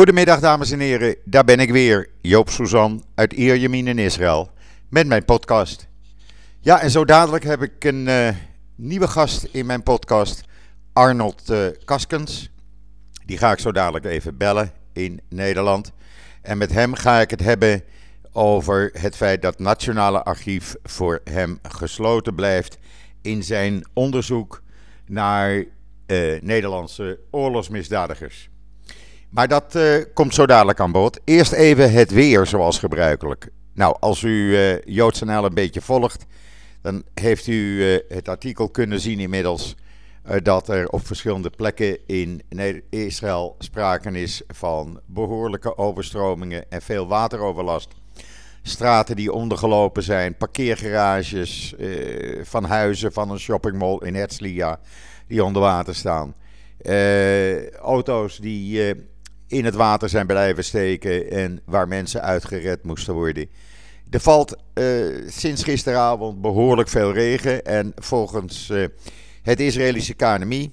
Goedemiddag dames en heren, daar ben ik weer, Joop Suzan uit Ierjemien in Israël, met mijn podcast. Ja, en zo dadelijk heb ik een uh, nieuwe gast in mijn podcast, Arnold uh, Kaskens. Die ga ik zo dadelijk even bellen in Nederland. En met hem ga ik het hebben over het feit dat het Nationale Archief voor hem gesloten blijft in zijn onderzoek naar uh, Nederlandse oorlogsmisdadigers. Maar dat uh, komt zo dadelijk aan bod. Eerst even het weer, zoals gebruikelijk. Nou, als u uh, JoodsNL een beetje volgt, dan heeft u uh, het artikel kunnen zien inmiddels dat er op verschillende plekken in Israël sprake is van behoorlijke overstromingen en veel wateroverlast. Straten die ondergelopen zijn, parkeergarages van huizen van een shoppingmall in Herzliya die onder water staan. auto's die in het water zijn blijven steken en waar mensen uitgered moesten worden. Er valt uh, sinds gisteravond behoorlijk veel regen en volgens uh, het Israëlische KNMI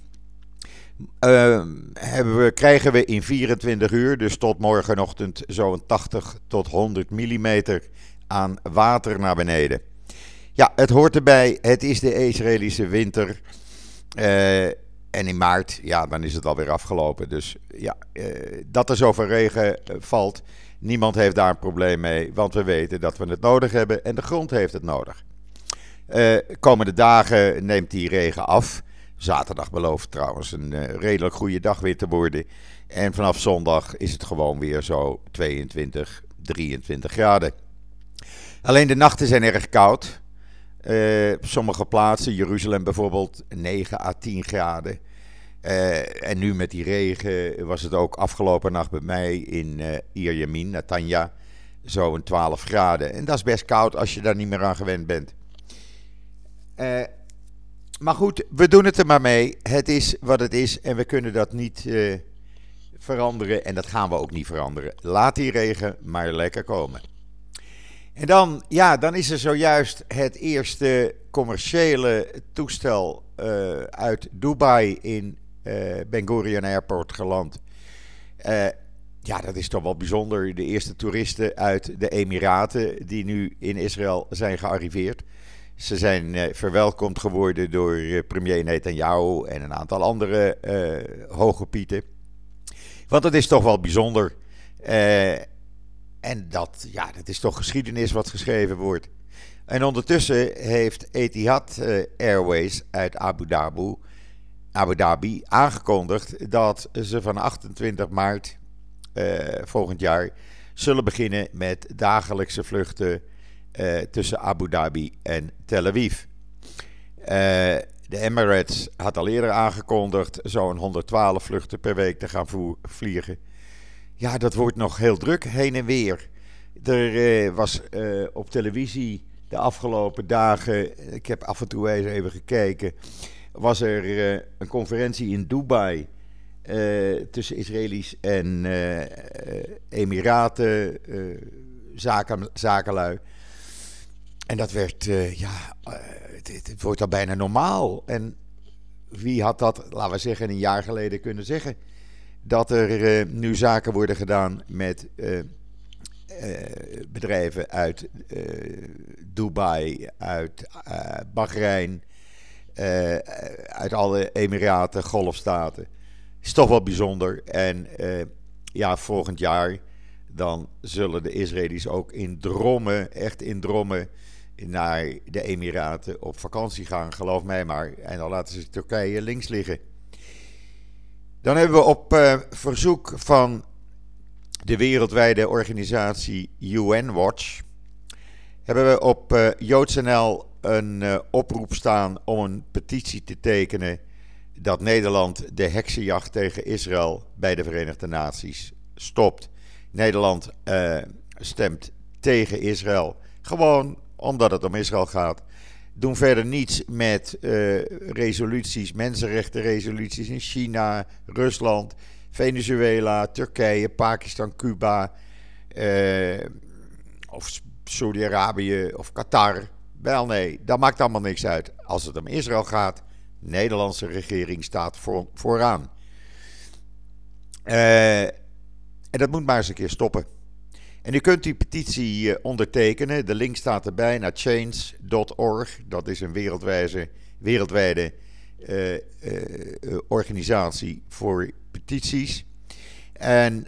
hebben we, krijgen we in 24 uur, dus tot morgenochtend, zo'n 80 tot 100 mm aan water naar beneden. Ja, het hoort erbij. Het is de Israëlische winter. En in maart, ja, dan is het alweer afgelopen. Dus ja, eh, dat er zoveel regen eh, valt, niemand heeft daar een probleem mee. Want we weten dat we het nodig hebben en de grond heeft het nodig. Uh, komende dagen neemt die regen af. Zaterdag belooft trouwens een redelijk goede dag weer te worden. En vanaf zondag is het gewoon weer zo 22, 23 graden. Alleen de nachten zijn erg koud. Uh, sommige plaatsen, Jeruzalem bijvoorbeeld, 9 à 10 graden. Uh, en nu met die regen was het ook afgelopen nacht bij mij in uh, Ierjamin, Natanja, zo'n 12 graden. En dat is best koud als je daar niet meer aan gewend bent. Maar goed, we doen het er maar mee. Het is wat het is en we kunnen dat niet veranderen. En dat gaan we ook niet veranderen. Laat die regen maar lekker komen. En dan, ja, dan is er zojuist het eerste commerciële toestel uit Dubai in uh, Ben Gurion Airport geland. Uh, ja, dat is toch wel bijzonder. De eerste toeristen uit de Emiraten die nu in Israël zijn gearriveerd. Ze zijn verwelkomd geworden door premier Netanyahu en een aantal andere hoge pieten. Want het is toch wel bijzonder. En dat, ja, dat is toch geschiedenis wat geschreven wordt. En ondertussen heeft Etihad Airways uit Abu Dhabi Abu Dhabi aangekondigd dat ze van 28 maart uh, volgend jaar zullen beginnen met dagelijkse vluchten uh, tussen Abu Dhabi en Tel Aviv. De Emirates had al eerder aangekondigd zo'n 112 vluchten per week te gaan vliegen. Ja, dat wordt nog heel druk heen en weer. Er was op televisie de afgelopen dagen, ik heb af en toe eens even gekeken was er uh, een conferentie in Dubai tussen Israëli's en Emiraten, zaken, zakenlui. En dat werd, ja, het, het, wordt al bijna normaal. En wie had dat, laten we zeggen, een jaar geleden kunnen zeggen? Dat er nu zaken worden gedaan met bedrijven uit Dubai, uit Bahrein, uit alle Emiraten, Golfstaten. Is toch wel bijzonder. En ja, volgend jaar dan zullen de Israëli's ook in drommen, echt in drommen, naar de Emiraten op vakantie gaan, geloof mij maar. En dan laten ze Turkije links liggen. Dan hebben we op uh, verzoek van de wereldwijde organisatie UN Watch, hebben we op uh, JoodsNL een uh, oproep staan om een petitie te tekenen dat Nederland de heksenjacht tegen Israël bij de Verenigde Naties stopt. Nederland stemt tegen Israël, gewoon omdat het om Israël gaat. Doen verder niets met uh, resoluties, mensenrechtenresoluties in China, Rusland, Venezuela, Turkije, Pakistan, Cuba, of Saudi-Arabië of Qatar. Wel nee, dat maakt allemaal niks uit. Als het om Israël gaat, de Nederlandse regering staat voor, vooraan. Uh, en En dat moet maar eens een keer stoppen. En u kunt die petitie eh, ondertekenen. De link staat erbij naar change.org. Dat is een wereldwijze, wereldwijde uh, uh, organisatie voor petities. En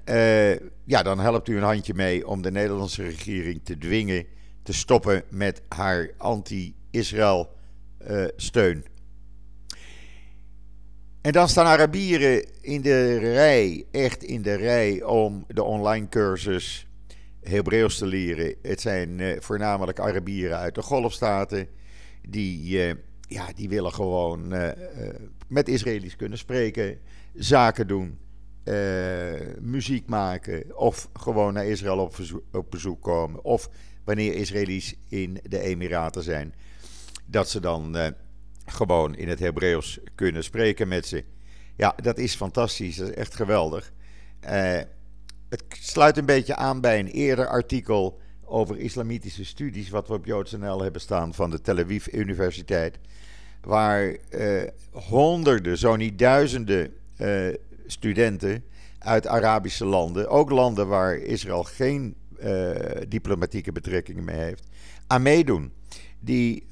ja, dan helpt u een handje mee om de Nederlandse regering te dwingen te stoppen met haar anti-Israël steun. En dan staan Arabieren in de rij, echt in de rij, om de online cursus Hebreeuws te leren. Het zijn uh, voornamelijk Arabieren uit de Golfstaten. Die, uh, ja, die willen gewoon uh, met Israëli's kunnen spreken, zaken doen, muziek maken. Of gewoon naar Israël op, op bezoek komen. Of wanneer Israëli's in de Emiraten zijn, dat ze dan gewoon in het Hebreeuws kunnen spreken met ze. Ja, dat is fantastisch. Dat is echt geweldig. Uh, het sluit een beetje aan bij een eerder artikel over islamitische studies, wat we op JoodsNL hebben staan van de Tel Aviv Universiteit. Waar uh, honderden, zo niet duizenden uh, studenten uit Arabische landen, ook landen waar Israël geen diplomatieke betrekkingen mee heeft, aan meedoen. Die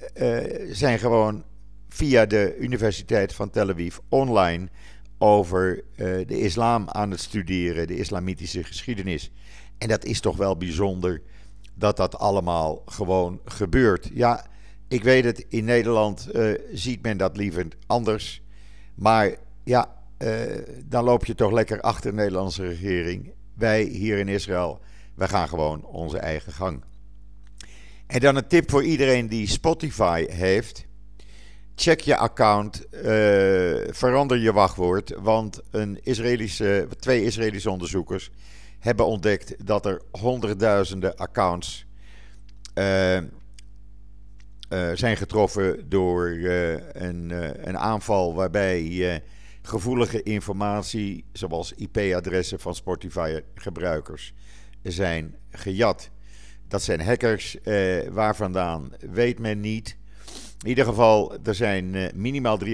zijn gewoon via de Universiteit van Tel Aviv online over uh, de islam aan het studeren, de islamitische geschiedenis. En dat is toch wel bijzonder dat dat allemaal gewoon gebeurt. Ja, ik weet het, in Nederland uh, ziet men dat liever anders. Maar ja, uh, dan loop je toch lekker achter de Nederlandse regering. Wij hier in Israël, wij gaan gewoon onze eigen gang. En dan een tip voor iedereen die Spotify heeft check je account, uh, verander je wachtwoord. Want een Israëlische, twee Israëlische onderzoekers hebben ontdekt dat er honderdduizenden accounts uh, uh, zijn getroffen door een, een, aanval waarbij gevoelige informatie, zoals IP-adressen van Spotify-gebruikers, zijn gejat. Dat zijn hackers, waar vandaan weet men niet. In ieder geval, er zijn uh, minimaal 350.000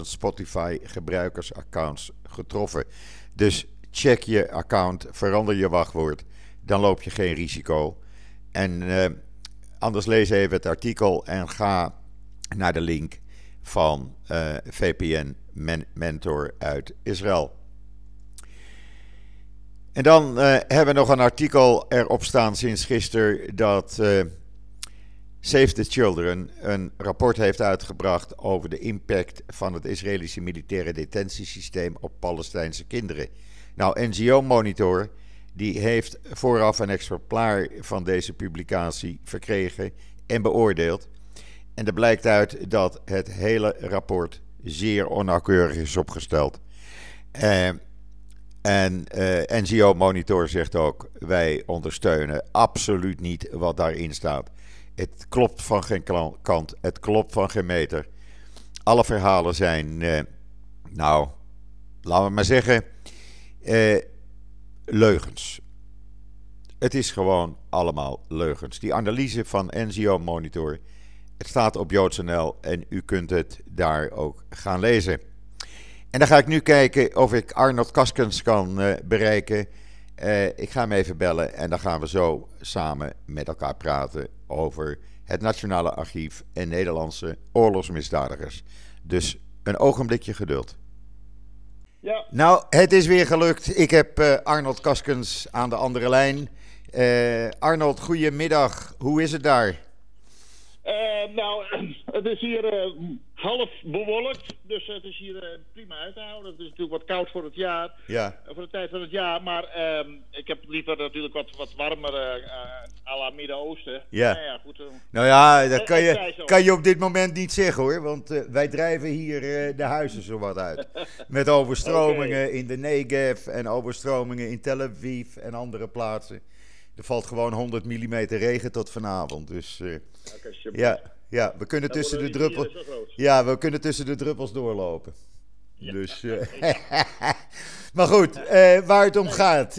Spotify-gebruikersaccounts getroffen. Dus check je account, verander je wachtwoord, dan loop je geen risico. En uh, anders lees even het artikel en ga naar de link van eh, VPN Mentor uit Israël. En dan hebben we nog een artikel erop staan sinds gisteren dat Save the Children een rapport heeft uitgebracht over de impact van het Israëlische militaire detentiesysteem op Palestijnse kinderen. Nou, NGO Monitor die heeft vooraf een exemplaar van deze publicatie verkregen en beoordeeld. En er blijkt uit dat het hele rapport zeer onnauwkeurig is opgesteld. Uh, en eh, NGO Monitor zegt ook: wij ondersteunen absoluut niet wat daarin staat. Het klopt van geen kant, het klopt van geen meter. Alle verhalen zijn, eh, nou, laten we maar zeggen, eh, leugens. Het is gewoon allemaal leugens. Die analyse van NGO Monitor, het staat op JoodsNL en u kunt het daar ook gaan lezen. En dan ga ik nu kijken of ik Arnold Kaskens kan uh, bereiken. Uh, ik ga hem even bellen en dan gaan we zo samen met elkaar praten over het Nationale Archief en Nederlandse oorlogsmisdadigers. Dus een ogenblikje geduld. Ja. Nou, het is weer gelukt. Ik heb uh, Arnold Kaskens aan de andere lijn. Uh, Arnold, goedemiddag. Hoe is het daar? Uh, nou, het is hier half bewolkt, dus het is hier uh, prima uit te houden. Het is natuurlijk wat koud voor het jaar, ja. Voor de tijd van het jaar. Maar uh, ik heb liever natuurlijk wat, wat warmer à la Midden-Oosten. Ja. Nou ja, goed, nou ja, dat kan je, kan je op dit moment niet zeggen hoor. Want wij drijven hier de huizen zo wat uit. Met overstromingen okay. in de Negev en overstromingen in Tel Aviv en andere plaatsen. Er valt gewoon 100 mm regen tot vanavond. Dus okay, ja. Ja, we kunnen tussen de druppels. Ja, we kunnen tussen de druppels doorlopen. Dus, uh, maar goed, uh, waar het om gaat.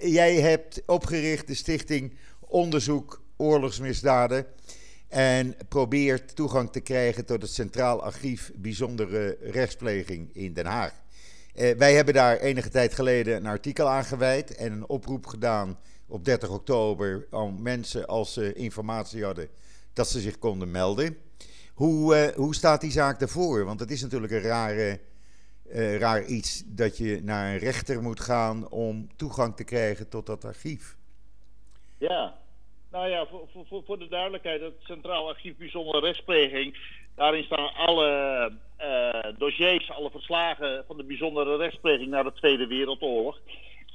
Jij hebt opgericht de stichting Onderzoek Oorlogsmisdaden. En probeert toegang te krijgen tot het Centraal Archief Bijzondere Rechtspleging in Den Haag. wij hebben daar enige tijd geleden een artikel aan gewijd en een oproep gedaan op 30 oktober om mensen als ze informatie hadden dat ze zich konden melden. Hoe, hoe staat die zaak ervoor? Want het is natuurlijk een rare, raar iets dat je naar een rechter moet gaan om toegang te krijgen tot dat archief. Ja, nou ja, voor, voor, voor de duidelijkheid, het Centraal Archief Bijzondere Rechtspleging, daarin staan alle uh, dossiers, alle verslagen van de bijzondere rechtspleging na de Tweede Wereldoorlog.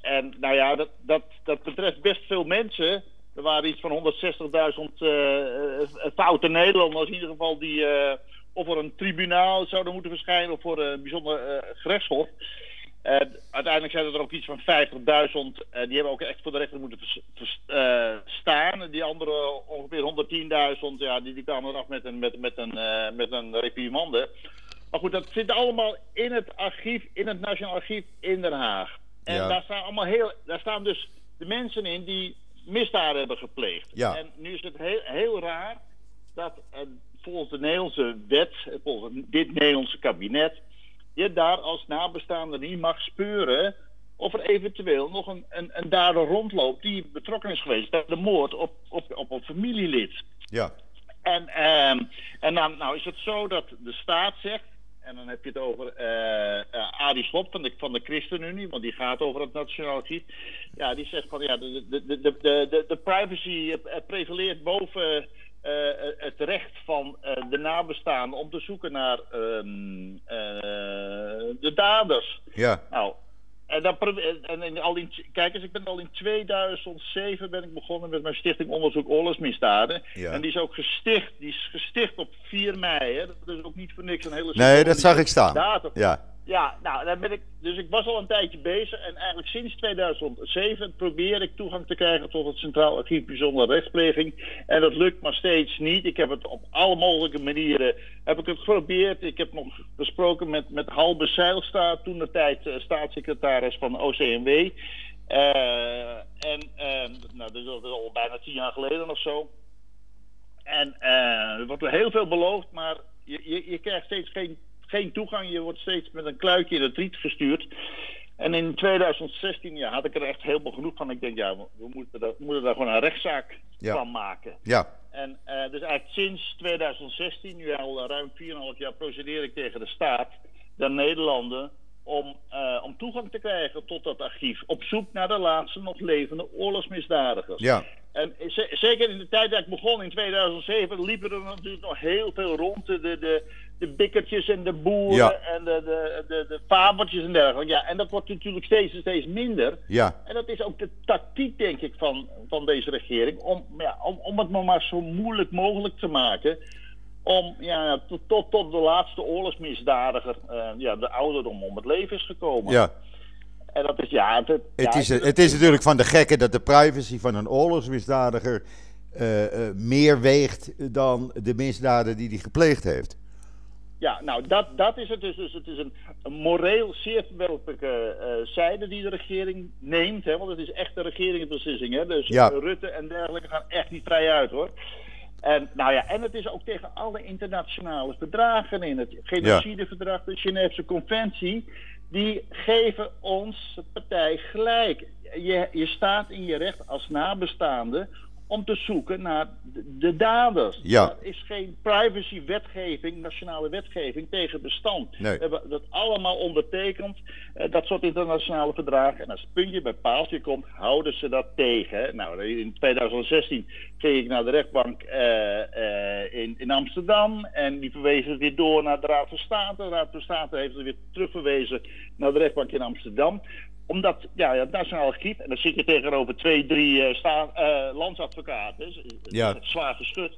En nou ja, dat, dat, dat betreft best veel mensen. Er waren iets van 160.000 uh, foute Nederlanders in ieder geval die uh, of voor een tribunaal zouden moeten verschijnen of voor een bijzonder gerechtshof. Uh, uiteindelijk zijn er ook iets van 50.000. Uh, eh, die hebben ook echt voor de rechter moeten uh, staan. Die andere ongeveer 110.000, ja, die, die kwamen eraf met een, met, met een, met een reprimande. Maar goed, dat zit allemaal in het archief, in het Nationaal Archief in Den Haag. En ja. daar, staan allemaal heel, daar staan dus de mensen in die misdaden hebben gepleegd. Ja. En nu is het heel, heel raar dat volgens de Nederlandse wet, volgens dit Nederlandse kabinet je daar als nabestaande niet mag speuren of er eventueel nog een, een, een dader rondloopt die betrokken is geweest bij de moord op, op, op een familielid. Ja. En, um, en dan nou is het zo dat de staat zegt, en dan heb je het over uh, uh, Adi Slop van de, van de ChristenUnie, want die gaat over het Nationaal Archief. Ja, die zegt van ja, de, de, de, de, de, de privacy prevaleert boven uh, het recht van uh, de nabestaanden om te zoeken naar um, uh, de daders. Ja. Nou, en, dan, en in, al in, kijk eens, ik ben al in 2007 ben ik begonnen met mijn stichting Onderzoek Oorlogsmisdaden. Ja. En die is ook gesticht, die is gesticht op 4 mei. Hè. Dat is ook niet voor niks een hele Nee, dat zag ik staan. Datum. Ja. Ja, nou, dan ben ik, dus ik was al een tijdje bezig en eigenlijk sinds 2007 probeer ik toegang te krijgen tot het Centraal Archief Bijzondere Rechtspleging. En dat lukt maar steeds niet. Ik heb het op alle mogelijke manieren heb ik het geprobeerd. Ik heb nog gesproken met, met Halbe Zeilsta, toen de tijd uh, staatssecretaris van OCMW. Uh, en uh, nou, dat is al bijna tien jaar geleden of zo. En er wordt heel veel beloofd, maar je, je krijgt steeds geen geen toegang. Je wordt steeds met een kluitje in het riet gestuurd. En in 2016 ja, had ik er echt helemaal genoeg van. Ik denk, ja, we moeten, daar, we moeten daar gewoon een rechtszaak ja. van maken. Ja. En uh, dus eigenlijk sinds 2016, nu al ruim 4,5 jaar, procedeer ik tegen de staat, de Nederlanden, om, uh, om toegang te krijgen tot dat archief. Op zoek naar de laatste nog levende oorlogsmisdadigers. Ja. En zeker in de tijd dat ik begon in 2007 liepen er natuurlijk nog heel veel rond. De, de, de bikkertjes en de boeren Ja. en de, de, de, de fabeltjes en dergelijke. Ja, en dat wordt natuurlijk steeds en steeds minder. Ja. En dat is ook de tactiek, denk ik, van, van deze regering. Om, ja, om, om het maar, maar zo moeilijk mogelijk te maken. Om ja, tot, tot, tot de laatste oorlogsmisdadiger, eh, ja, de ouderdom om het leven is gekomen. Ja. En dat is, ja... Het, Het, ja, is, het is natuurlijk van de gekken dat de privacy van een oorlogsmisdadiger eh, eh, meer weegt dan de misdaden die hij gepleegd heeft. Ja, nou dat, dat is het dus. dus het is een, een moreel zeer verwerpelijke uh, zijde die de regering neemt. Hè, want het is echt een regeringsbeslissing. Hè, dus Ja. Rutte en dergelijke gaan echt niet vrij uit hoor. En, nou ja, en het is ook tegen alle internationale verdragen in. Het genocideverdrag, de Geneefse conventie. Die geven ons, partij, gelijk. Je, je staat in je recht als nabestaande om te zoeken naar de, de daders. Ja. Er is geen privacy-wetgeving, nationale wetgeving tegen bestand. Nee. We hebben dat allemaal ondertekend, eh, dat soort internationale verdragen. En als het puntje bij paaltje komt, houden ze dat tegen. Nou, in 2016 ging ik naar de rechtbank eh, eh, in, in Amsterdam. En die verwezen het weer door naar de Raad van State. De Raad van State heeft het weer terugverwezen naar de rechtbank in Amsterdam omdat, ja, het Nationaal Archief, en dan zit je tegenover twee, drie eh, sta, eh, landsadvocaten, Ja. zwaar geschud.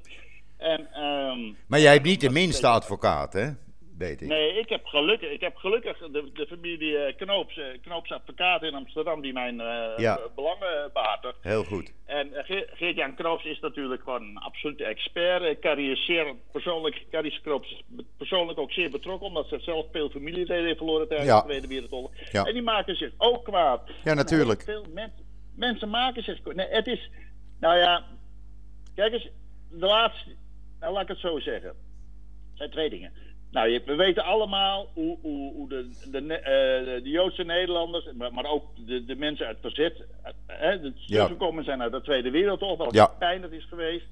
En, ehm, Maar jij hebt niet de minste advocaat, hè? Ik. Nee, ik heb gelukkig, ik heb gelukkig de, de familie eh, Knoops, eh, Knoops advocaat in Amsterdam, die mijn eh, Ja. belangen behartigt. Heel goed. En Ge- Geert-Jan Knoops is natuurlijk gewoon een absolute expert. Zeer persoonlijk, kan die Knoops persoonlijk ook zeer betrokken, omdat ze zelf veel familieleden heeft verloren tijdens Ja. de Tweede Wereldoorlog. Ja. En die maken zich ook kwaad. Ja, natuurlijk. Veel mensen, mensen maken zich kwaad. Nee, het is, nou ja, kijk eens, de laatste, nou laat ik het zo zeggen. Zijn twee dingen. Nou, we weten allemaal hoe, hoe, hoe de, de, de, Joodse Nederlanders, maar, maar ook de, de mensen uit verzet, hè, de teruggekomen zijn uit de Tweede Wereldoorlog, wat ja. pijn dat is geweest.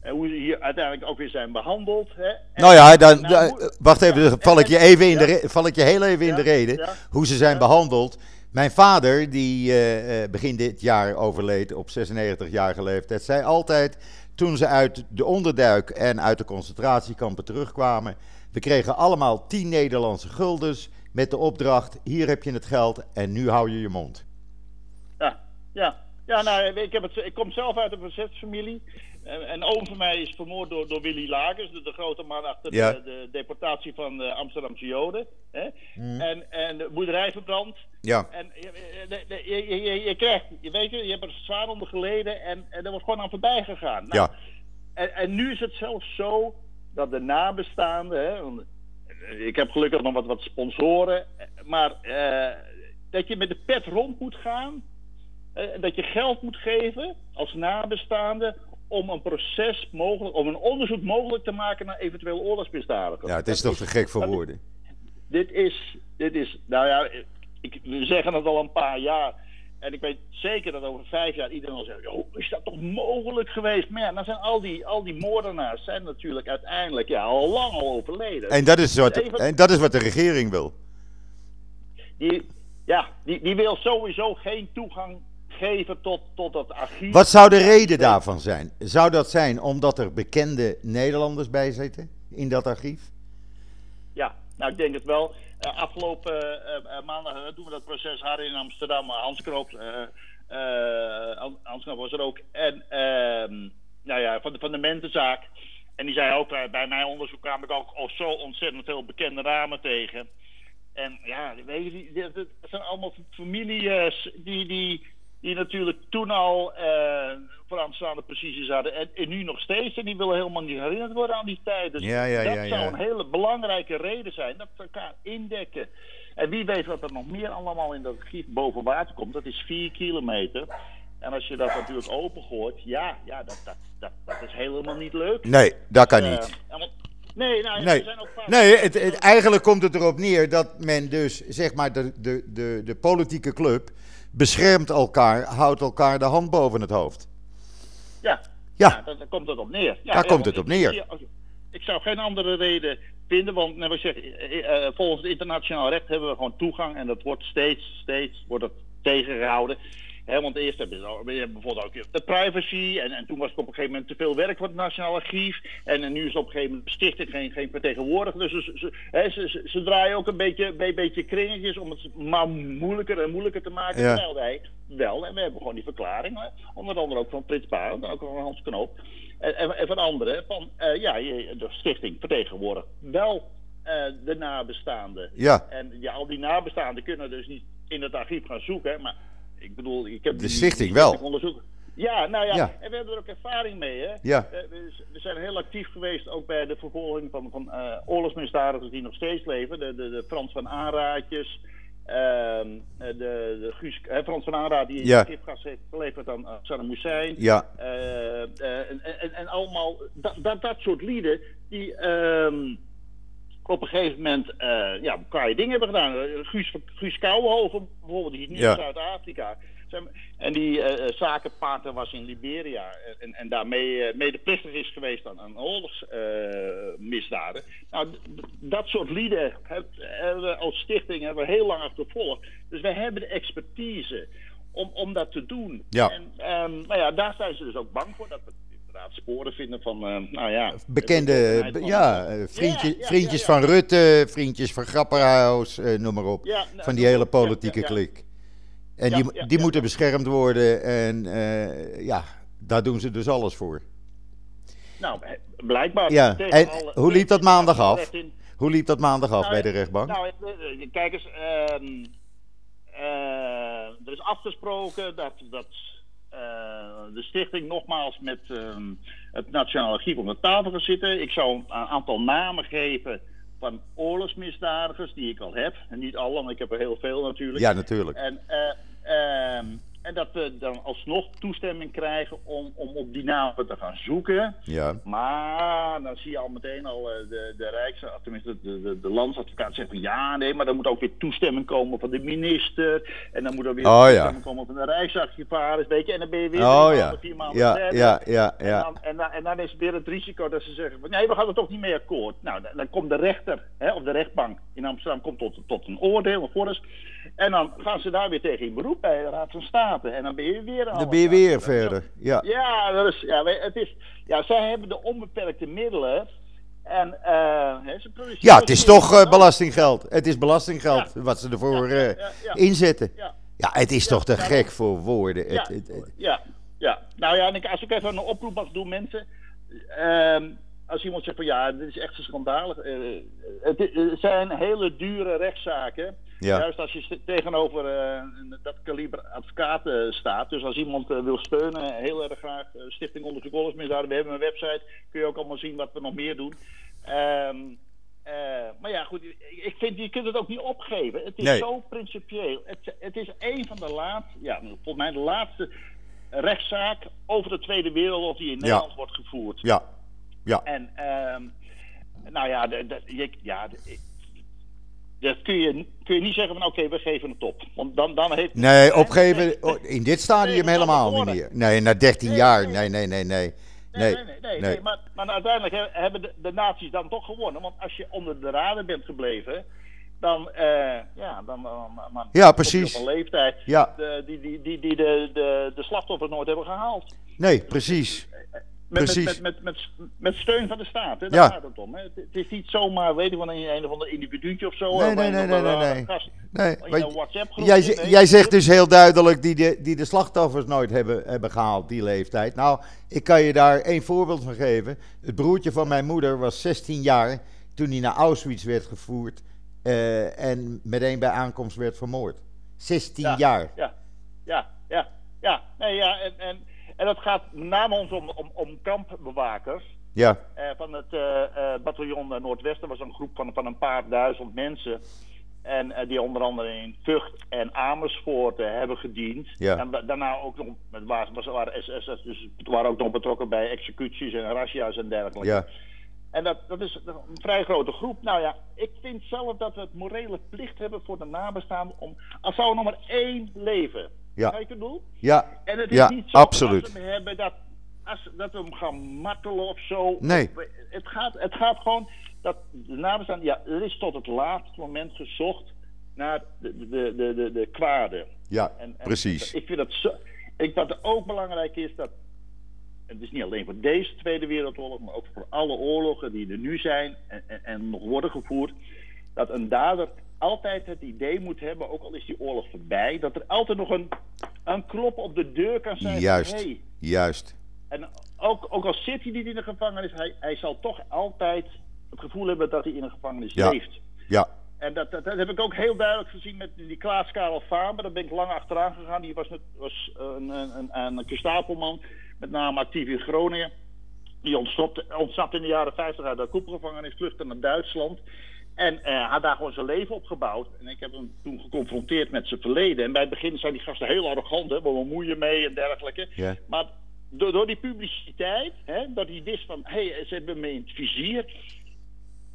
En hoe ze hier uiteindelijk ook weer zijn behandeld. Hè? nou ja, dan, nou, wacht even, val ik je, even in de, val ik je heel even in de reden. Hoe ze zijn behandeld. Mijn vader, die uh, begin dit jaar overleed op 96-jarige leeftijd, zei altijd toen ze uit de onderduik en uit de concentratiekampen terugkwamen: we kregen allemaal 10 Nederlandse guldens met de opdracht: hier heb je het geld en nu hou je je mond. Ja, ja. Ja, nou, ik, heb het, ik kom zelf uit een verzetsfamilie. En, en oom van mij is vermoord door, door Willy Lagers, de, de grote man achter de, de, deportatie van de Amsterdamse Joden. Hè? Mm. En, en de boerderij verbrand. Ja. En je, je, je, je, krijgt, je weet je, je hebt er zwaar onder geleden en, en er wordt gewoon aan voorbij gegaan. Nou, ja. En, en nu is het zelfs zo dat de nabestaanden, hè, ik heb gelukkig nog wat, wat sponsoren, maar uh, dat je met de pet rond moet gaan, uh, dat je geld moet geven als nabestaande om een proces mogelijk, om een onderzoek mogelijk te maken naar eventueel oorlogsmisdadigers. Ja, het is toch te gek voor woorden. Dit is, dit is, nou ja, ik, we zeggen het al een paar jaar. En ik weet zeker dat over vijf jaar iedereen zal zeggen: oh, is dat toch mogelijk geweest? Maar ja, dan zijn al die, al die moordenaars zijn natuurlijk uiteindelijk ja, al lang al overleden. En dat is wat, en dat is wat de regering wil. Die, ja, die, die wil sowieso geen toegang geven tot, tot dat archief. Wat zou de reden daarvan zijn? Zou dat zijn omdat er bekende Nederlanders bij zitten in dat archief? Ja, nou ik denk het wel. Uh, afgelopen uh, maandag doen we dat proces hadden in Amsterdam. Hans Kroop, Hans Kroop was er ook. En nou ja, van de, van de Mentenzaak. En die zei ook, bij mijn onderzoek kwam ik ook oh, zo ontzettend veel bekende ramen tegen. En ja, weet je, dat zijn allemaal families die, die, die natuurlijk toen al uh, vooraanstaande precisie hadden en, en, nu nog steeds. En die willen helemaal niet herinnerd worden aan die tijd. Dus ja, ja, dat zou een hele belangrijke reden zijn. Dat we elkaar indekken. En wie weet wat er nog meer allemaal in dat archief boven water komt. Dat is 4 kilometer. En als je dat natuurlijk opengooit, ja, ja dat, dat, dat, dat is helemaal niet leuk. Nee, dat kan uh, niet. Nee, nou, nee. Zijn ook nee het, het, eigenlijk komt het erop neer dat men dus, zeg maar, de, de, de, de politieke club beschermt elkaar, houdt elkaar de hand boven het hoofd. Ja, ja. daar, komt het op neer. Ja, daar komt het op neer. Ik zou geen andere reden vinden, want net wat zeg, uh, volgens het internationaal recht hebben we gewoon toegang en dat wordt steeds, steeds wordt het tegengehouden want eerst hebben ze bijvoorbeeld ook de privacy. En, en toen was het op een gegeven moment te veel werk voor het Nationaal Archief. En, en nu is het op een gegeven moment stichting geen, geen vertegenwoordiger. Dus ze, ze, ze, ze, draaien ook een beetje, een beetje kringetjes om het maar moeilijker en moeilijker te maken. Ja. Terwijl wij wel, en we hebben gewoon die verklaring. Hè, onder andere ook van Barend en ook van Hans Knoop. En, en, van anderen. Van uh, ja, de stichting vertegenwoordigt wel uh, de nabestaanden. Ja. En ja, al die nabestaanden kunnen dus niet in het archief gaan zoeken. Maar ik bedoel, ik heb de stichting wel. Onderzoek. Ja, nou ja, en we hebben er ook ervaring mee. Hè? Ja. We, we, zijn heel actief geweest ook bij de vervolging van, van uh, oorlogsmisdadigers die nog steeds leven. De, de, de Frans van Aanraadjes, uh, de, de Guus, uh, Frans van Aanraad die ja. gifgas heeft geleverd aan Saddam Hussein. Ja. En, en, en, allemaal dat, dat, dat soort lieden die... Ehm, op een gegeven moment uh, ja, je dingen hebben gedaan. Guus, Guus Kouwenhoven bijvoorbeeld, die is nu in Zuid-Afrika. En die uh, zakenpartner was in Liberia en, en daarmee uh, medeplichtig is geweest aan, aan oorlogsmisdaden. nou, dat soort lieden hebben we als stichting hebben we heel lang achtervolgd. Dus wij hebben de expertise om, om dat te doen. Ja. En um, nou ja, daar zijn ze dus ook bang voor dat we sporen vinden van, uh, nou ja... Bekende, ja, vriendje, vriendjes van Rutte, vriendjes van Grapperhaus, noem maar op. Nou, van die hele politieke klik. En die, die moeten beschermd worden en ja, daar doen ze dus alles voor. Nou, blijkbaar. Ja, en hoe liep dat maandag af? Hoe liep dat maandag af nou, bij de rechtbank? Nou, kijk eens, uh, er is afgesproken dat, dat de stichting nogmaals met uh, het Nationaal Archief om de tafel gaat zitten. Ik zou een aantal namen geven van oorlogsmisdadigers die ik al heb. En niet alle, want ik heb er heel veel natuurlijk. Ja, natuurlijk. En, uh, en dat we dan alsnog toestemming krijgen om, om op die namen te gaan zoeken. Ja. Maar dan zie je al meteen al de, de Rijks, tenminste de, de, de landsadvocaat zegt van ja, nee, maar dan moet ook weer toestemming komen van de minister. En dan moet er weer oh, toestemming komen van de Rijksarchivaris, weet je. En dan ben je weer oh, ja. vier maanden ja, ja, ja, ja. En, dan, en, dan, en dan is weer het risico dat ze zeggen van nee, we gaan er toch niet mee akkoord. Nou, dan, dan komt de rechter, hè, of de rechtbank in Amsterdam komt tot, tot een oordeel, een vonnis. En dan gaan ze daar weer tegen in beroep bij de Raad van State. En dan ben je weer... Dan ben je weer verder, ja. Ja, dat is, ja, het is, ja, zij hebben de onbeperkte middelen... En, uh, ze ja, het is toch uh, belastinggeld. Het is belastinggeld ja. wat ze ervoor uh, ja, inzetten. Ja. het is toch te gek voor woorden. Ja, het, het, het, ja, ja. Nou ja, en ik, als ik even een oproep mag doen, mensen. Ehm, als iemand zegt van ja, dit is echt schandalig. het, het zijn hele dure rechtszaken. Ja. Juist als je tegenover uh, dat kaliber advocaten staat. Dus als iemand wil steunen, heel erg graag. Stichting Onderzoek Oorlogsmisdaden. We hebben een website. Kun je ook allemaal zien wat we nog meer doen. Um, maar ja, goed. Ik vind, je kunt het ook niet opgeven. Het is nee. zo principieel. Het, het, is een van de laatste, ja, volgens mij de laatste rechtszaak over de Tweede Wereldoorlog die in Nederland wordt gevoerd. Ja. Ja. En, um, nou ja, de, de, je, ja dat kun je, kun je niet zeggen van oké, we geven het op. Want dan, dan heeft... Nee, opgeven in dit stadium nee, helemaal niet meer. Nee, na 13 jaar. Nee, nee, nee, nee. Nee, nee, nee, nee, Maar, maar uiteindelijk hebben de, de naties dan toch gewonnen. Want als je onder de raden bent gebleven, dan, uh, ja, dan, ja, precies. op een leeftijd ja. de, die, die, die, die de, de, de slachtoffers nooit hebben gehaald. Nee, precies. Met, Precies. Met, met, met, met, steun van de staat, hè? daar ja. gaat het om. Hè? Het, is niet zomaar, weet ik wel, een, een of ander individuutje of zo. Nee, nee, nee, nee, nee. jij, zegt dus heel duidelijk die de, die de slachtoffers nooit hebben, hebben gehaald, die leeftijd. Nou, ik kan je daar één voorbeeld van geven. Het broertje van mijn moeder was 16 jaar toen hij naar Auschwitz werd gevoerd uh, en meteen bij aankomst werd vermoord. 16 ja, jaar. Ja, ja, ja, ja. Nee, ja en, en dat gaat met name ons om, om, om kampbewakers. Ja. Uh, van het uh, uh, bataljon Noordwesten was een groep van, van een paar duizend mensen. En die onder andere in Vught en Amersfoort hebben gediend. Ja. En daarna ook nog, het waren, het waren SS'ers, dus waren ook nog betrokken bij executies en razzia's en dergelijke. Ja. En dat, dat is een vrij grote groep. Nou ja, ik vind zelf dat we het morele plicht hebben voor de nabestaanden om, als zou er nog maar één leven ja. Wat ik bedoel? Ja, en het is ja, niet zo absoluut. dat we hem hebben dat, als, dat we hem gaan martelen of zo. Nee. Of, het, gaat, het gaat gewoon dat de nabestaanden, ja, er is tot het laatste moment gezocht naar de, de, de, de, de kwade. Ja, en, en, precies. Ik vind dat zo. Ik, wat ook belangrijk is dat. Het is niet alleen voor deze Tweede Wereldoorlog, maar ook voor alle oorlogen die er nu zijn en, en, en nog worden gevoerd. Dat een dader altijd het idee moet hebben, ook al is die oorlog voorbij, dat er altijd nog een, een klop op de deur kan zijn. Juist, van, hey. juist. En ook, ook al zit hij niet in de gevangenis, hij, hij zal toch altijd het gevoel hebben dat hij in een gevangenis ja. leeft. Ja. En dat, dat, dat, heb ik ook heel duidelijk gezien met die Klaas Karel Faber. Daar ben ik lang achteraan gegaan. Die was, net, was een, een, een, een met name actief in Groningen. Die ontsnapte, ontsnapte in de jaren 50 uit de koepelgevangenis, vluchtte naar Duitsland. En uh, had daar gewoon zijn leven opgebouwd. En ik heb hem toen geconfronteerd met zijn verleden. En bij het begin zijn die gasten heel arrogant, hè, we bemoeien mee en dergelijke. Maar door, door die publiciteit, hè, dat hij wist van, hé, hey, ze hebben me in het vizier.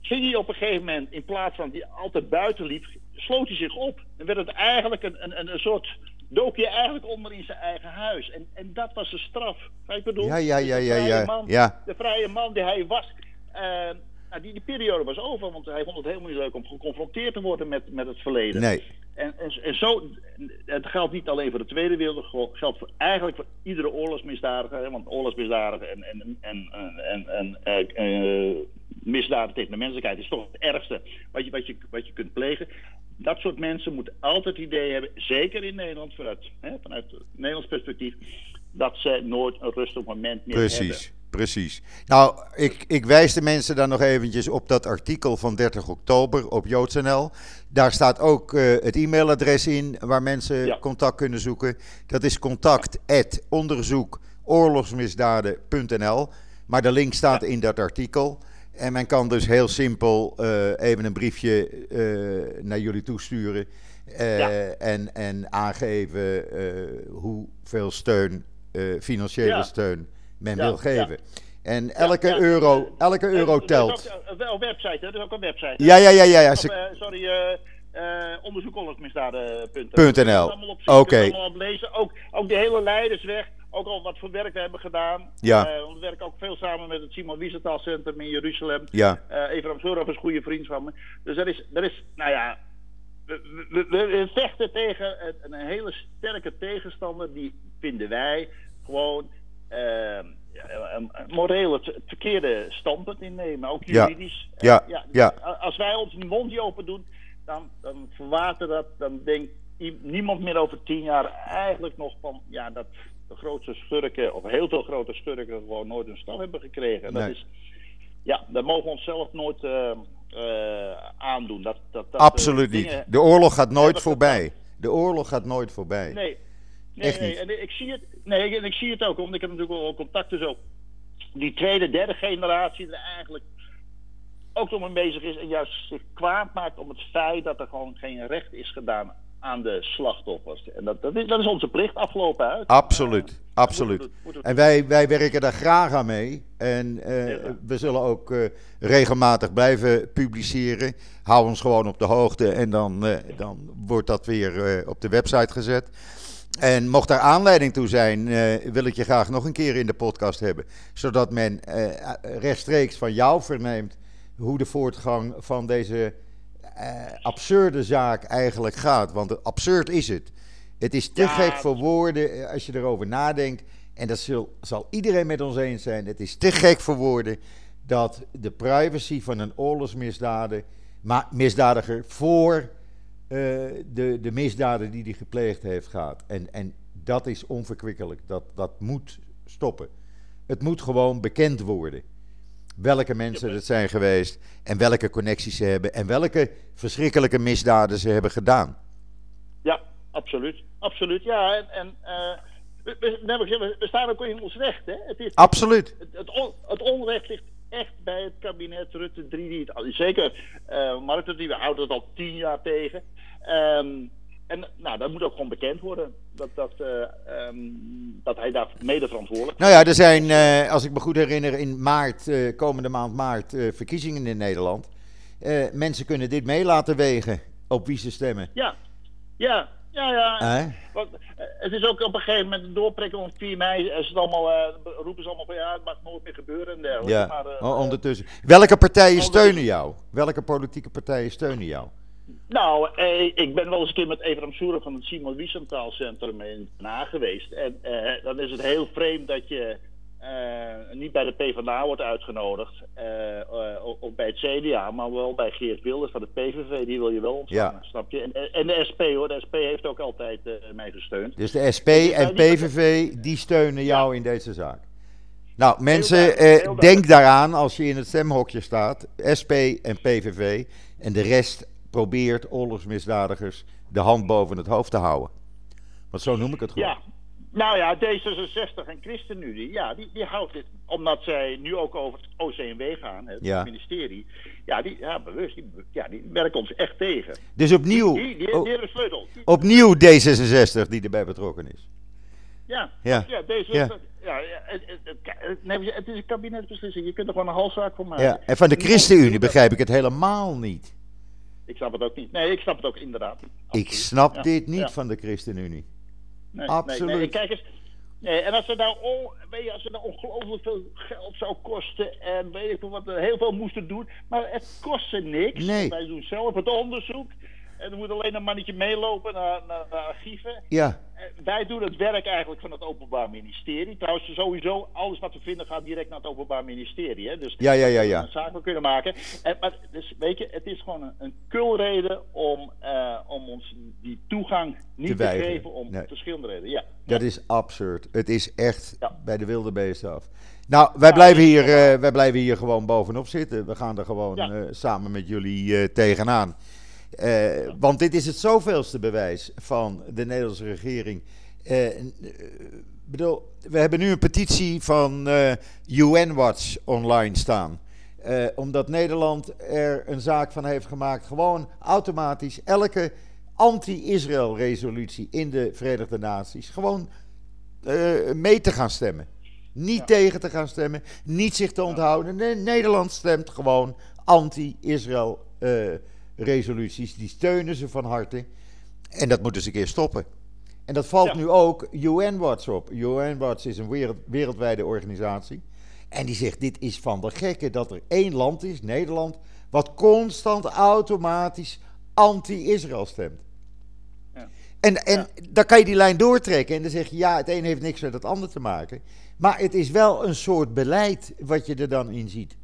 Ging hij op een gegeven moment, in plaats van die altijd buiten liep, sloot hij zich op. En werd het eigenlijk een, een, een soort dook je eigenlijk onder in zijn eigen huis. En, en dat was de straf. Ik bedoel? Ja, ja, ja, ja. De, ja, man, ja. de vrije man die hij was. Uh, nou, die, die periode was over, want hij vond het helemaal niet leuk om geconfronteerd te worden met, met het verleden. Nee. En, en, en zo, het geldt niet alleen voor de Tweede Wereldoorlog, het geldt voor, eigenlijk voor iedere oorlogsmisdadiger. Hè, want oorlogsmisdadiger en, en, en, en, en, en uh, misdaden tegen de menselijkheid is toch het ergste wat je, wat, je, wat je kunt plegen. Dat soort mensen moeten altijd het idee hebben, zeker in Nederland, vanuit, hè, vanuit het Nederlands perspectief, dat ze nooit een rustig moment meer Precies. hebben. Precies. Nou, ik, ik wijs de mensen dan nog eventjes op dat artikel van 30 oktober op JoodsNL. Daar staat ook uh, het e-mailadres in waar mensen Ja. contact kunnen zoeken. Dat is contact@onderzoekoorlogsmisdaden.nl. Maar de link staat in dat artikel. En men kan dus heel simpel uh, even een briefje uh, naar jullie toesturen. en, en aangeven hoeveel steun, financiële steun men wil geven. En elke euro, elke euro telt. Er is ook een website, hè? Er is ook een website. Ja, ja, ja, ja. ja. sorry, uh, onderzoekoorlogsmisdaden.nl. Oké. Okay. lezen. Ook, ook de hele Leidersweg. Ook al wat voor werk we hebben gedaan. Ja. Uh, we werken ook veel samen met het Simon Wiesenthal Centrum in Jeruzalem. Ja. Uh, Evram Zorov is een goede vriend van me. Dus er is, er is nou ja, we, we, we, vechten tegen een, een, hele sterke tegenstander. Die vinden wij gewoon moreel het verkeerde standpunt innemen. Ook juridisch. Ja. ja. ja. Als wij ons mondje open doen dan, dan verwatert dat. Dan denkt niemand meer over tien jaar eigenlijk nog van ja, dat de grootste schurken, of heel veel grote schurken, gewoon nooit een stad hebben gekregen. En dat is, ja, dat mogen we onszelf nooit uh, uh, aandoen. Dat, dat, dat, Absoluut niet. De oorlog gaat nooit voorbij. De oorlog gaat nooit voorbij. Nee. Nee, Echt nee. En ik zie het, nee, en ik zie het ook, want ik heb natuurlijk wel contacten zo. Die tweede, derde generatie er eigenlijk ook nog mee bezig is en juist zich kwaad maakt om het feit dat er gewoon geen recht is gedaan aan de slachtoffers. En dat, dat, is, dat is onze plicht afgelopen uit. Absoluut, absoluut. En wij, wij werken daar graag aan mee. En uh, we zullen ook uh, regelmatig blijven publiceren. Hou ons gewoon op de hoogte en dan, uh, dan wordt dat weer op de website gezet. En mocht daar aanleiding toe zijn, wil ik je graag nog een keer in de podcast hebben. Zodat men rechtstreeks van jou verneemt hoe de voortgang van deze uh, absurde zaak eigenlijk gaat. Want absurd is het. Het is te gek voor woorden eh, als je erover nadenkt. En dat zal, zal iedereen met ons eens zijn. Het is te gek voor woorden dat de privacy van een oorlogsmisdader, misdadiger voor de, de misdaden die hij gepleegd heeft gaat. En, en dat is onverkwikkelijk. Dat, dat moet stoppen. Het moet gewoon bekend worden welke mensen het zijn geweest en welke connecties ze hebben en welke verschrikkelijke misdaden ze hebben gedaan. Ja, absoluut. Absoluut, ja. En, en uh, we, we, we, staan ook in ons recht, hè? Het is, absoluut. Het, het, het, onrecht ligt echt bij het kabinet Rutte 3. Die het, zeker, uh, Mark Rutte, we houden het al tien jaar tegen. Um, en nou, dat moet ook gewoon bekend worden. Dat, dat, uh, um, dat hij daar mede verantwoordelijk Nou ja, er zijn, uh, als ik me goed herinner, in maart, uh, komende maand maart, verkiezingen in Nederland. mensen kunnen dit mee laten wegen op wie ze stemmen. Ja, ja, ja, ja. Want, het is ook op een gegeven moment een doorprikken om 4 mei. Is het allemaal, roepen ze allemaal van ja, het mag nooit meer gebeuren en dergelijke. Ja, maar, ondertussen. Welke partijen steunen jou? Welke politieke partijen steunen jou? Nou, eh, ik ben wel eens een keer met Evram Soeren van het Simon Wiesenthal Centrum in Den geweest. En eh, dan is het heel vreemd dat je eh, niet bij de PvdA wordt uitgenodigd. Eh, of bij het CDA, maar wel bij Geert Wilders van de PVV. Die wil je wel ontvangen, ja. snap je? En, en, de SP hoor, de SP heeft ook altijd mij gesteund. Dus de SP dus en PVV, die steunen jou in deze zaak? Nou, mensen, eh, denk daaraan als je in het stemhokje staat. SP en PVV. En de rest probeert oorlogsmisdadigers de hand boven het hoofd te houden. Want zo noem ik het gewoon. Ja, nou ja, D66 en ChristenUnie, ja, die, die houdt dit, omdat zij nu ook over het OCMW gaan, het ministerie, ja, die, ja, bewust, die, ja, die werken ons echt tegen. Dus opnieuw, die, die, die, die sleutel. opnieuw D66 die erbij betrokken is. Ja, ja. ja, D66, ja. ja het, het, het, het, is een kabinetbeslissing, je kunt er gewoon een halszaak van maken. Ja, en van de ChristenUnie begrijp ik het helemaal niet. Ik snap het ook niet. Nee, ik snap het ook inderdaad niet. Ik snap dit niet van de ChristenUnie. Nee, Absoluut. Nee, nee. Kijk eens. Nee, en als het nou, weet je, als het nou ongelooflijk veel geld zou kosten en weet ik wat, heel veel moesten doen, maar het kostte niks. Wij doen zelf het onderzoek en er moet alleen een mannetje meelopen naar, naar, naar archieven. Ja. Wij doen het werk eigenlijk van het Openbaar Ministerie. Trouwens, sowieso, alles wat we vinden gaat direct naar het Openbaar Ministerie. Hè? Dus ja, ja, ja, ja. zaak kunnen maken. En, maar dus, weet je, het is gewoon een, een kulreden om, uh, om ons die toegang niet te, te geven om verschillende redenen. Ja. Dat is absurd. Het is echt bij de wilde beesten af. Nou, wij, blijven hier, uh, wij blijven hier gewoon bovenop zitten. We gaan er gewoon uh, samen met jullie tegenaan. Uh, want dit is het zoveelste bewijs van de Nederlandse regering. Uh, bedoel, we hebben nu een petitie van uh, UN Watch online staan. omdat Nederland er een zaak van heeft gemaakt. Gewoon automatisch elke anti-Israël resolutie in de Verenigde Naties gewoon mee te gaan stemmen. Niet tegen te gaan stemmen, niet zich te onthouden. Nee, Nederland stemt gewoon anti-Israël resoluties. Die steunen ze van harte. En dat moeten ze een keer stoppen. En dat valt nu ook UN Watch op. UN Watch is een wereld, wereldwijde organisatie. En die zegt: dit is van de gekke dat er één land is, Nederland, wat constant automatisch anti-Israël stemt. Ja. En, en dan kan je die lijn doortrekken en dan zeg je: ja, het een heeft niks met het ander te maken. Maar het is wel een soort beleid wat je er dan in ziet.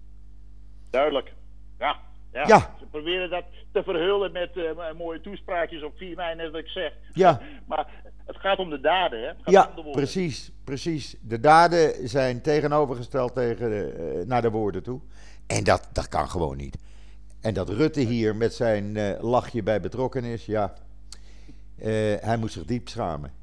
Duidelijk. Ja. Ja. ja. Proberen dat te verhullen met uh, mooie toespraakjes op 4 mei, net wat ik zeg. Ja. maar het gaat om de daden, hè? ja, precies, precies. De daden zijn tegenovergesteld tegen uh, naar de woorden toe. En dat, dat kan gewoon niet. En dat Rutte hier met zijn uh, lachje bij betrokken is, ja, hij moet zich diep schamen.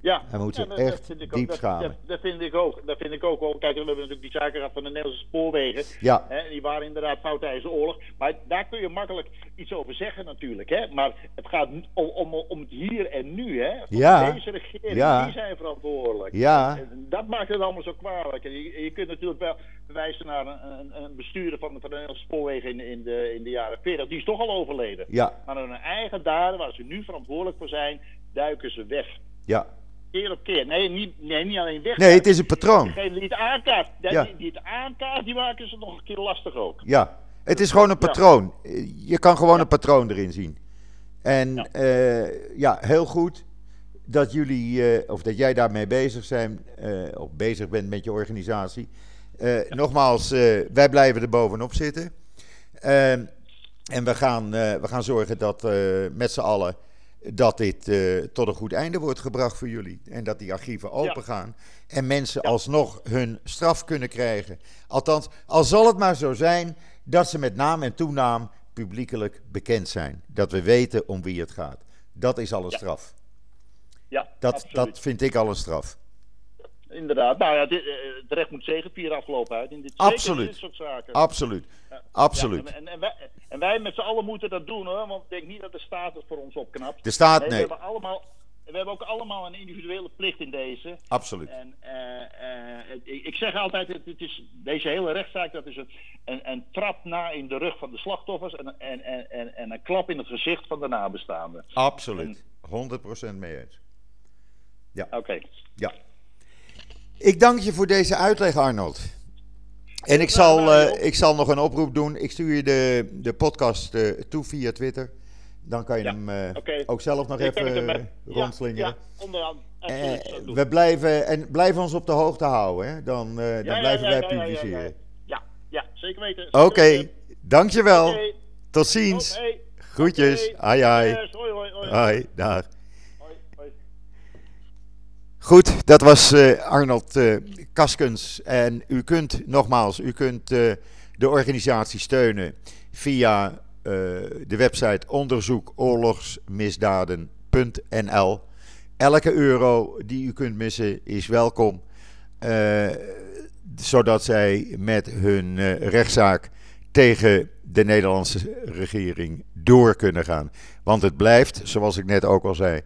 Ja, hij moet zich echt diep schamen. Dat, vind ik ook. Dat vind ik ook wel. Kijk, we hebben natuurlijk die zaken gehad van de Nederlandse spoorwegen. Ja. Hè, die waren inderdaad fout tijdens de oorlog. Maar daar kun je makkelijk iets over zeggen natuurlijk. Hè. Maar het gaat om, om, om het hier en nu. Hè. ja. Deze regering, die zijn verantwoordelijk. Ja. dat maakt het allemaal zo kwalijk. Je, je kunt natuurlijk wel verwijzen naar een, een, bestuurder van de, van de Nederlandse spoorwegen in, in, de, in de jaren 40. Die is toch al overleden. Ja. Maar hun eigen daden, waar ze nu verantwoordelijk voor zijn, duiken ze weg. Ja keer op keer. Nee, niet, nee, niet alleen weg. Nee, het is een patroon. Degene die het aankaart, ja. die, die, het aankaart, die maken ze nog een keer lastig ook. Ja, het is gewoon een patroon. Je kan gewoon een patroon erin zien. En ja, uh, ja heel goed dat jullie, uh, of dat jij daarmee bezig zijn, uh, of bezig bent met je organisatie. Nogmaals, wij blijven er bovenop zitten. Ehm, en we gaan, we gaan zorgen dat met z'n allen dat dit uh, tot een goed einde wordt gebracht voor jullie. En dat die archieven open gaan. En mensen alsnog hun straf kunnen krijgen. Althans, al zal het maar zo zijn dat ze met naam en toenaam publiekelijk bekend zijn. Dat we weten om wie het gaat. Dat is al een straf. Ja, dat, dat vind ik al een straf. Inderdaad. Nou ja, dit, uh, het recht moet zegenvieren afgelopen uit. In dit, Absoluut. dit soort zaken. Absoluut. Ja. Absoluut. Ja, en, en, wij, en, wij, met z'n allen moeten dat doen hoor. Want ik denk niet dat de staat het voor ons opknapt. De staat, nee. We hebben, allemaal, we hebben ook allemaal een individuele plicht in deze. Absoluut. En uh, uh, ik zeg altijd, het, het, is, deze hele rechtszaak dat is een, een, een, trap na in de rug van de slachtoffers en, en, en, en een klap in het gezicht van de nabestaanden. Absoluut. En, 100% mee eens. Ja. Oké. Ja. Ik dank je voor deze uitleg, Arnold. En ik zal, uh, ik zal nog een oproep doen. Ik stuur je de, de podcast uh, toe via Twitter. Dan kan je ja, hem uh, okay. ook zelf nog ik even rondslingeren. Ja, onderaan. we blijven, en blijven ons op de hoogte houden. Hè? Dan, dan ja, blijven wij publiceren. Ja, ja, zeker weten. Oké, okay. dankjewel. Okay. Tot ziens. Groetjes. Hoi, hoi, hoi. Hoi, dag. Goed, dat was uh, Arnold uh, Kaskens. En u kunt, nogmaals, u kunt uh, de organisatie steunen via de website onderzoekoorlogsmisdaden.nl. Elke euro die u kunt missen is welkom. zodat zij met hun rechtszaak tegen de Nederlandse regering door kunnen gaan. Want het blijft, zoals ik net ook al zei,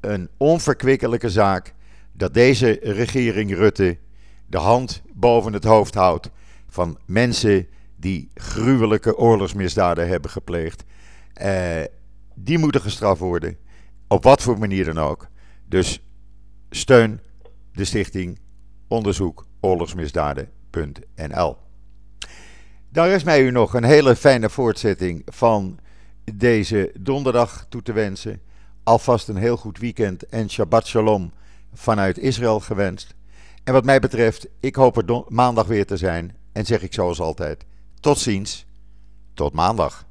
een onverkwikkelijke zaak dat deze regering Rutte de hand boven het hoofd houdt van mensen die gruwelijke oorlogsmisdaden hebben gepleegd. Eh, die moeten gestraft worden, op wat voor manier dan ook. Dus steun de stichting onderzoek oorlogsmisdaden.nl. Daar is mij u nog een hele fijne voortzetting van deze donderdag toe te wensen. Alvast een heel goed weekend en Shabbat Shalom vanuit Israël gewenst. En wat mij betreft, ik hoop er maandag weer te zijn. En zeg ik zoals altijd: tot ziens, tot maandag.